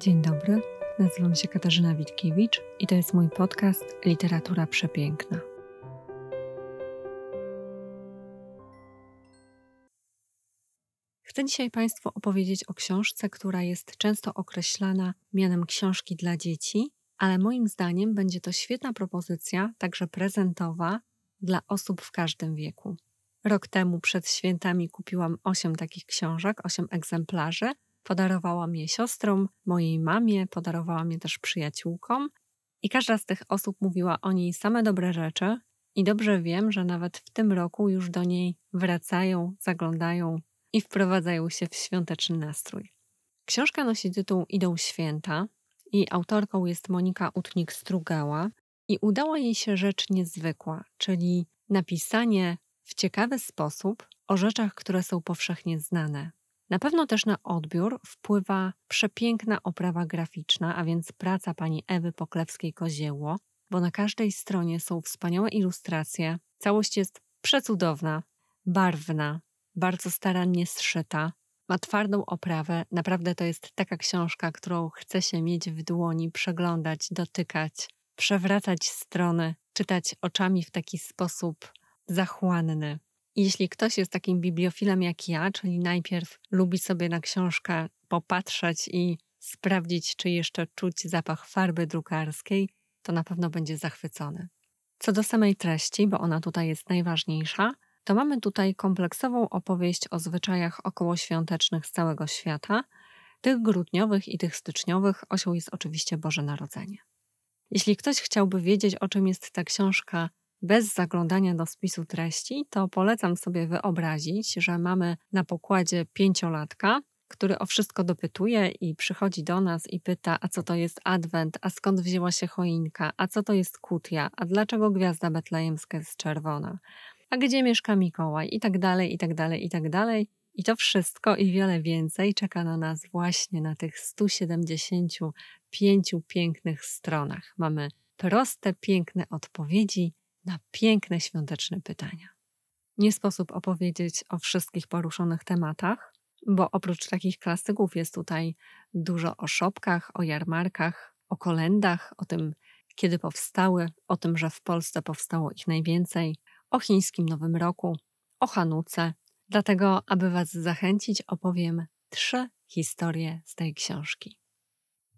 Dzień dobry, nazywam się Katarzyna Witkiewicz i to jest mój podcast Literatura Przepiękna. Chcę dzisiaj Państwu opowiedzieć o książce, która jest często określana mianem książki dla dzieci, ale moim zdaniem będzie to świetna propozycja, także prezentowa, dla osób w każdym wieku. Rok temu przed świętami kupiłam 8 takich książek, 8 egzemplarzy. Podarowałam je siostrom, mojej mamie, podarowałam je też przyjaciółkom. I każda z tych osób mówiła o niej same dobre rzeczy. I dobrze wiem, że nawet w tym roku już do niej wracają, zaglądają i wprowadzają się w świąteczny nastrój. Książka nosi tytuł Idą święta i autorką jest Monika Utnik-Strugała i udała jej się rzecz niezwykła, czyli napisanie w ciekawy sposób o rzeczach, które są powszechnie znane. Na pewno też na odbiór wpływa przepiękna oprawa graficzna, a więc praca pani Ewy Poklewskiej-Kozieło, bo na każdej stronie są wspaniałe ilustracje. Całość jest przecudowna, barwna, bardzo starannie zszyta, ma twardą oprawę. Naprawdę to jest taka książka, którą chce się mieć w dłoni, przeglądać, dotykać, przewracać strony, czytać oczami w taki sposób zachłanny. Jeśli ktoś jest takim bibliofilem jak ja, czyli najpierw lubi sobie na książkę popatrzeć i sprawdzić, czy jeszcze czuć zapach farby drukarskiej, to na pewno będzie zachwycony. Co do samej treści, bo ona tutaj jest najważniejsza, to mamy tutaj kompleksową opowieść o zwyczajach okołoświątecznych z całego świata. Tych grudniowych i tych styczniowych osią jest oczywiście Boże Narodzenie. Jeśli ktoś chciałby wiedzieć, o czym jest ta książka bez zaglądania do spisu treści, to polecam sobie wyobrazić, że mamy na pokładzie pięciolatka, który o wszystko dopytuje i przychodzi do nas i pyta, a co to jest adwent, a skąd wzięła się choinka, a co to jest kutia, a dlaczego gwiazda betlejemska jest czerwona, a gdzie mieszka Mikołaj i tak dalej, i tak dalej, i tak dalej. I to wszystko i wiele więcej czeka na nas właśnie na tych 175 pięknych stronach. Mamy proste, piękne odpowiedzi na piękne świąteczne pytania. Nie sposób opowiedzieć o wszystkich poruszonych tematach, bo oprócz takich klasyków jest tutaj dużo o szopkach, o jarmarkach, o kolendach, o tym, kiedy powstały, o tym, że w Polsce powstało ich najwięcej, o chińskim Nowym Roku, o Hanuce. Dlatego, aby Was zachęcić, opowiem trzy historie z tej książki.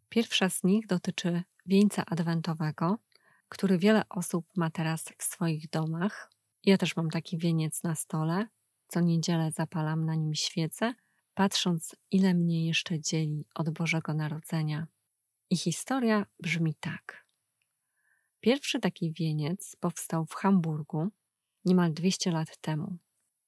Pierwsza z nich dotyczy wieńca adwentowego, który wiele osób ma teraz w swoich domach. Ja też mam taki wieniec na stole. Co niedzielę zapalam na nim świecę, patrząc, ile mnie jeszcze dzieli od Bożego Narodzenia. I historia brzmi tak. Pierwszy taki wieniec powstał w Hamburgu niemal 200 lat temu.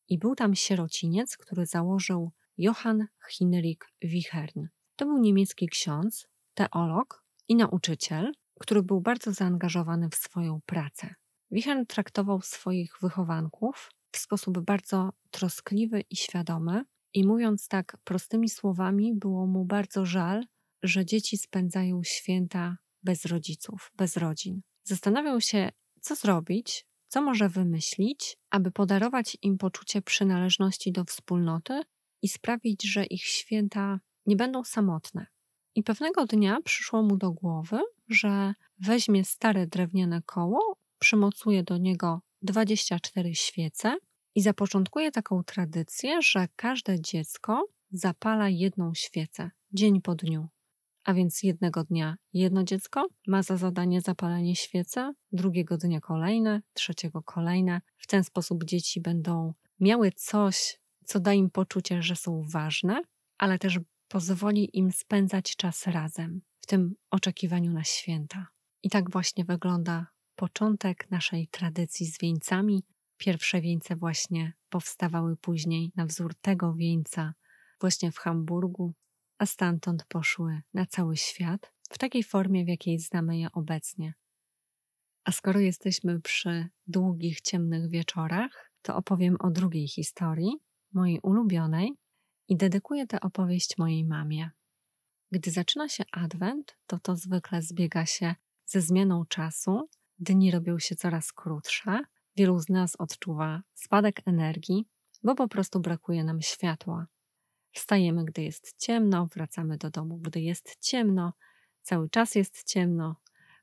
I był tam sierociniec, który założył Johann Heinrich Wichern. To był niemiecki ksiądz, teolog i nauczyciel, który był bardzo zaangażowany w swoją pracę. Wichern traktował swoich wychowanków w sposób bardzo troskliwy i świadomy, i mówiąc tak prostymi słowami, było mu bardzo żal, że dzieci spędzają święta bez rodziców, bez rodzin. Zastanawiał się, co zrobić, co może wymyślić, aby podarować im poczucie przynależności do wspólnoty i sprawić, że ich święta nie będą samotne. I pewnego dnia przyszło mu do głowy, że weźmie stare drewniane koło, przymocuje do niego 24 świece i zapoczątkuje taką tradycję, że każde dziecko zapala jedną świecę dzień po dniu. A więc jednego dnia jedno dziecko ma za zadanie zapalenie świecy, drugiego dnia kolejne, trzeciego kolejne. W ten sposób dzieci będą miały coś, co da im poczucie, że są ważne, ale też pozwoli im spędzać czas razem w tym oczekiwaniu na święta. I tak właśnie wygląda początek naszej tradycji z wieńcami. Pierwsze wieńce właśnie powstawały później na wzór tego wieńca właśnie w Hamburgu, a stamtąd poszły na cały świat w takiej formie, w jakiej znamy je obecnie. A skoro jesteśmy przy długich, ciemnych wieczorach, to opowiem o drugiej historii, mojej ulubionej, i dedykuję tę opowieść mojej mamie. Gdy zaczyna się adwent, to to zwykle zbiega się ze zmianą czasu, dni robią się coraz krótsze, wielu z nas odczuwa spadek energii, bo po prostu brakuje nam światła. Wstajemy, gdy jest ciemno, wracamy do domu, gdy jest ciemno, cały czas jest ciemno.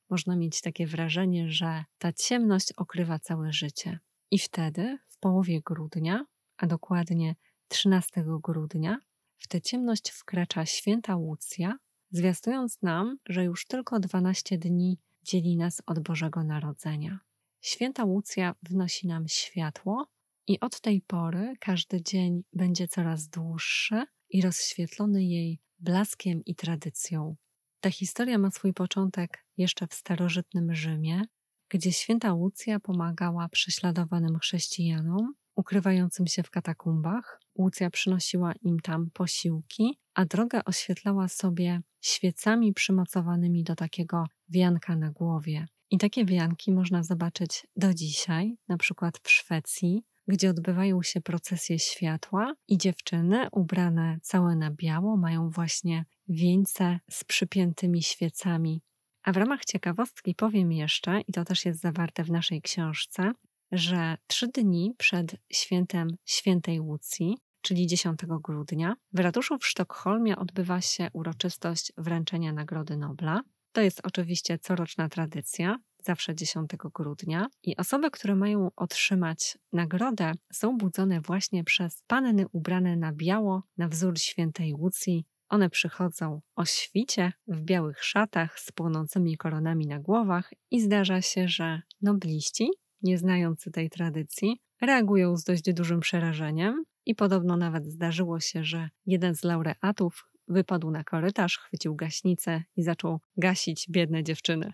Można mieć takie wrażenie, że ta ciemność okrywa całe życie. I wtedy, w połowie grudnia, a dokładnie 13 grudnia, w tę ciemność wkracza święta Łucja, zwiastując nam, że już tylko 12 dni dzieli nas od Bożego Narodzenia. Święta Łucja wnosi nam światło, i od tej pory każdy dzień będzie coraz dłuższy i rozświetlony jej blaskiem i tradycją. Ta historia ma swój początek jeszcze w starożytnym Rzymie, gdzie święta Łucja pomagała prześladowanym chrześcijanom ukrywającym się w katakumbach. Łucja przynosiła im tam posiłki, a drogę oświetlała sobie świecami przymocowanymi do takiego wianka na głowie. I takie wianki można zobaczyć do dzisiaj, na przykład w Szwecji, gdzie odbywają się procesje światła i dziewczyny ubrane całe na biało mają właśnie wieńce z przypiętymi świecami. A w ramach ciekawostki powiem jeszcze, i to też jest zawarte w naszej książce, że trzy dni przed świętem świętej Łucji, czyli 10 grudnia, w ratuszu w Sztokholmie odbywa się uroczystość wręczenia Nagrody Nobla. To jest oczywiście coroczna tradycja, zawsze 10 grudnia, i osoby, które mają otrzymać nagrodę, są budzone właśnie przez panny ubrane na biało na wzór świętej Łucji. One przychodzą o świcie w białych szatach z płonącymi koronami na głowach i zdarza się, że nobliści, nie znający tej tradycji, reagują z dość dużym przerażeniem i podobno nawet zdarzyło się, że jeden z laureatów wypadł na korytarz, chwycił gaśnicę i zaczął gasić biedne dziewczyny.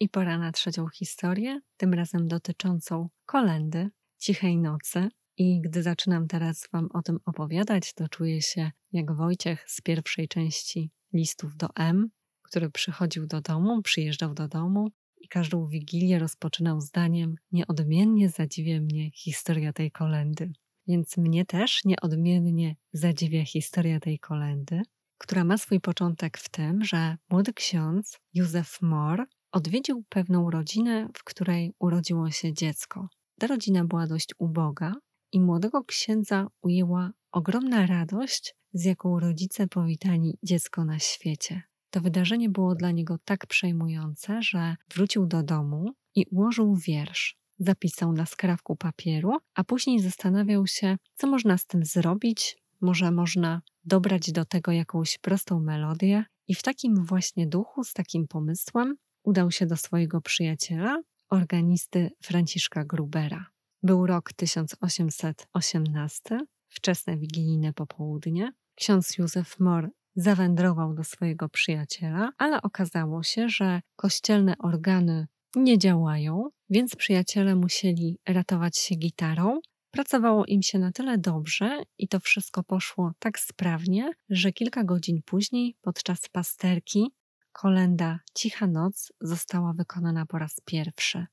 I pora na trzecią historię, tym razem dotyczącą kolendy, cichej nocy. I gdy zaczynam teraz Wam o tym opowiadać, to czuję się jak Wojciech z pierwszej części listów do M, który przychodził do domu, przyjeżdżał do domu i każdą wigilię rozpoczynał zdaniem: Nieodmiennie zadziwia mnie historia tej kolendy. Więc mnie też nieodmiennie zadziwia historia tej kolendy, która ma swój początek w tym, że młody ksiądz Józef Mor odwiedził pewną rodzinę, w której urodziło się dziecko. Ta rodzina była dość uboga i młodego księdza ujęła ogromna radość, z jaką rodzice powitali dziecko na świecie. To wydarzenie było dla niego tak przejmujące, że wrócił do domu i ułożył wiersz. Zapisał na skrawku papieru, a później zastanawiał się, co można z tym zrobić. Może można dobrać do tego jakąś prostą melodię. I w takim właśnie duchu, z takim pomysłem, udał się do swojego przyjaciela, organisty Franciszka Grubera. Był rok 1818, wczesne wigilijne popołudnie. Ksiądz Józef Mor zawędrował do swojego przyjaciela, ale okazało się, że kościelne organy nie działają, więc przyjaciele musieli ratować się gitarą. Pracowało im się na tyle dobrze i to wszystko poszło tak sprawnie, że kilka godzin później, podczas pasterki, kolenda Cicha Noc została wykonana po raz pierwszy.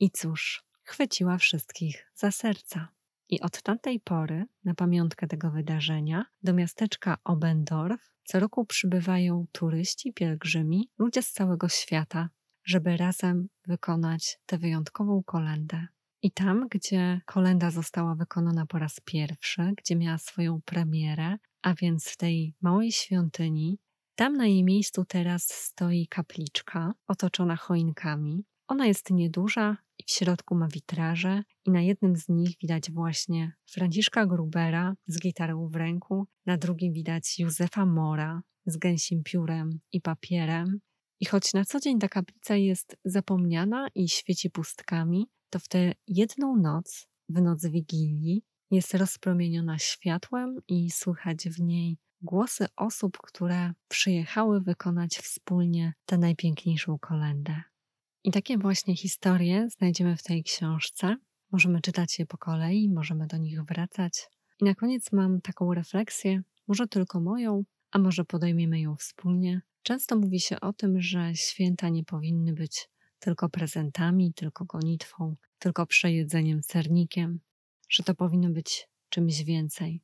I cóż, chwyciła wszystkich za serca. I od tamtej pory, na pamiątkę tego wydarzenia, do miasteczka Obendorf co roku przybywają turyści, pielgrzymi, ludzie z całego świata, żeby razem wykonać tę wyjątkową kolendę. I tam, gdzie kolenda została wykonana po raz pierwszy, gdzie miała swoją premierę, a więc w tej małej świątyni, tam na jej miejscu teraz stoi kapliczka otoczona choinkami. Ona jest nieduża i w środku ma witraże i na jednym z nich widać właśnie Franciszka Grubera z gitarą w ręku, na drugim widać Józefa Mora z gęsim piórem i papierem. I choć na co dzień ta kaplica jest zapomniana i świeci pustkami, to w tę jedną noc, w noc Wigilii, jest rozpromieniona światłem i słychać w niej głosy osób, które przyjechały wykonać wspólnie tę najpiękniejszą kolendę. I takie właśnie historie znajdziemy w tej książce. Możemy czytać je po kolei, możemy do nich wracać. I na koniec mam taką refleksję, może tylko moją, a może podejmiemy ją wspólnie. Często mówi się o tym, że święta nie powinny być tylko prezentami, tylko gonitwą, tylko przejedzeniem sernikiem, że to powinno być czymś więcej.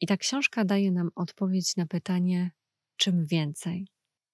I ta książka daje nam odpowiedź na pytanie, czym więcej.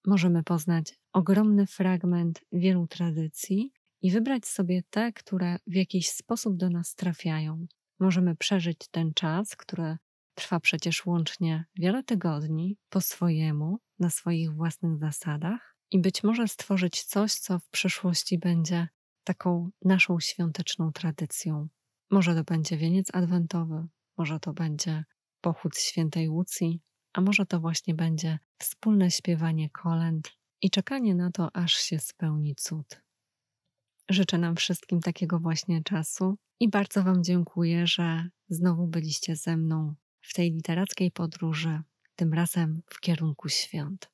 Możemy poznać ogromny fragment wielu tradycji i wybrać sobie te, które w jakiś sposób do nas trafiają. Możemy przeżyć ten czas, który trwa przecież łącznie wiele tygodni po swojemu, na swoich własnych zasadach i być może stworzyć coś, co w przyszłości będzie taką naszą świąteczną tradycją. Może to będzie wieniec adwentowy, może to będzie pochód świętej Łucji, a może to właśnie będzie wspólne śpiewanie kolęd i czekanie na to, aż się spełni cud. Życzę nam wszystkim takiego właśnie czasu i bardzo Wam dziękuję, że znowu byliście ze mną w tej literackiej podróży, tym razem w kierunku świąt.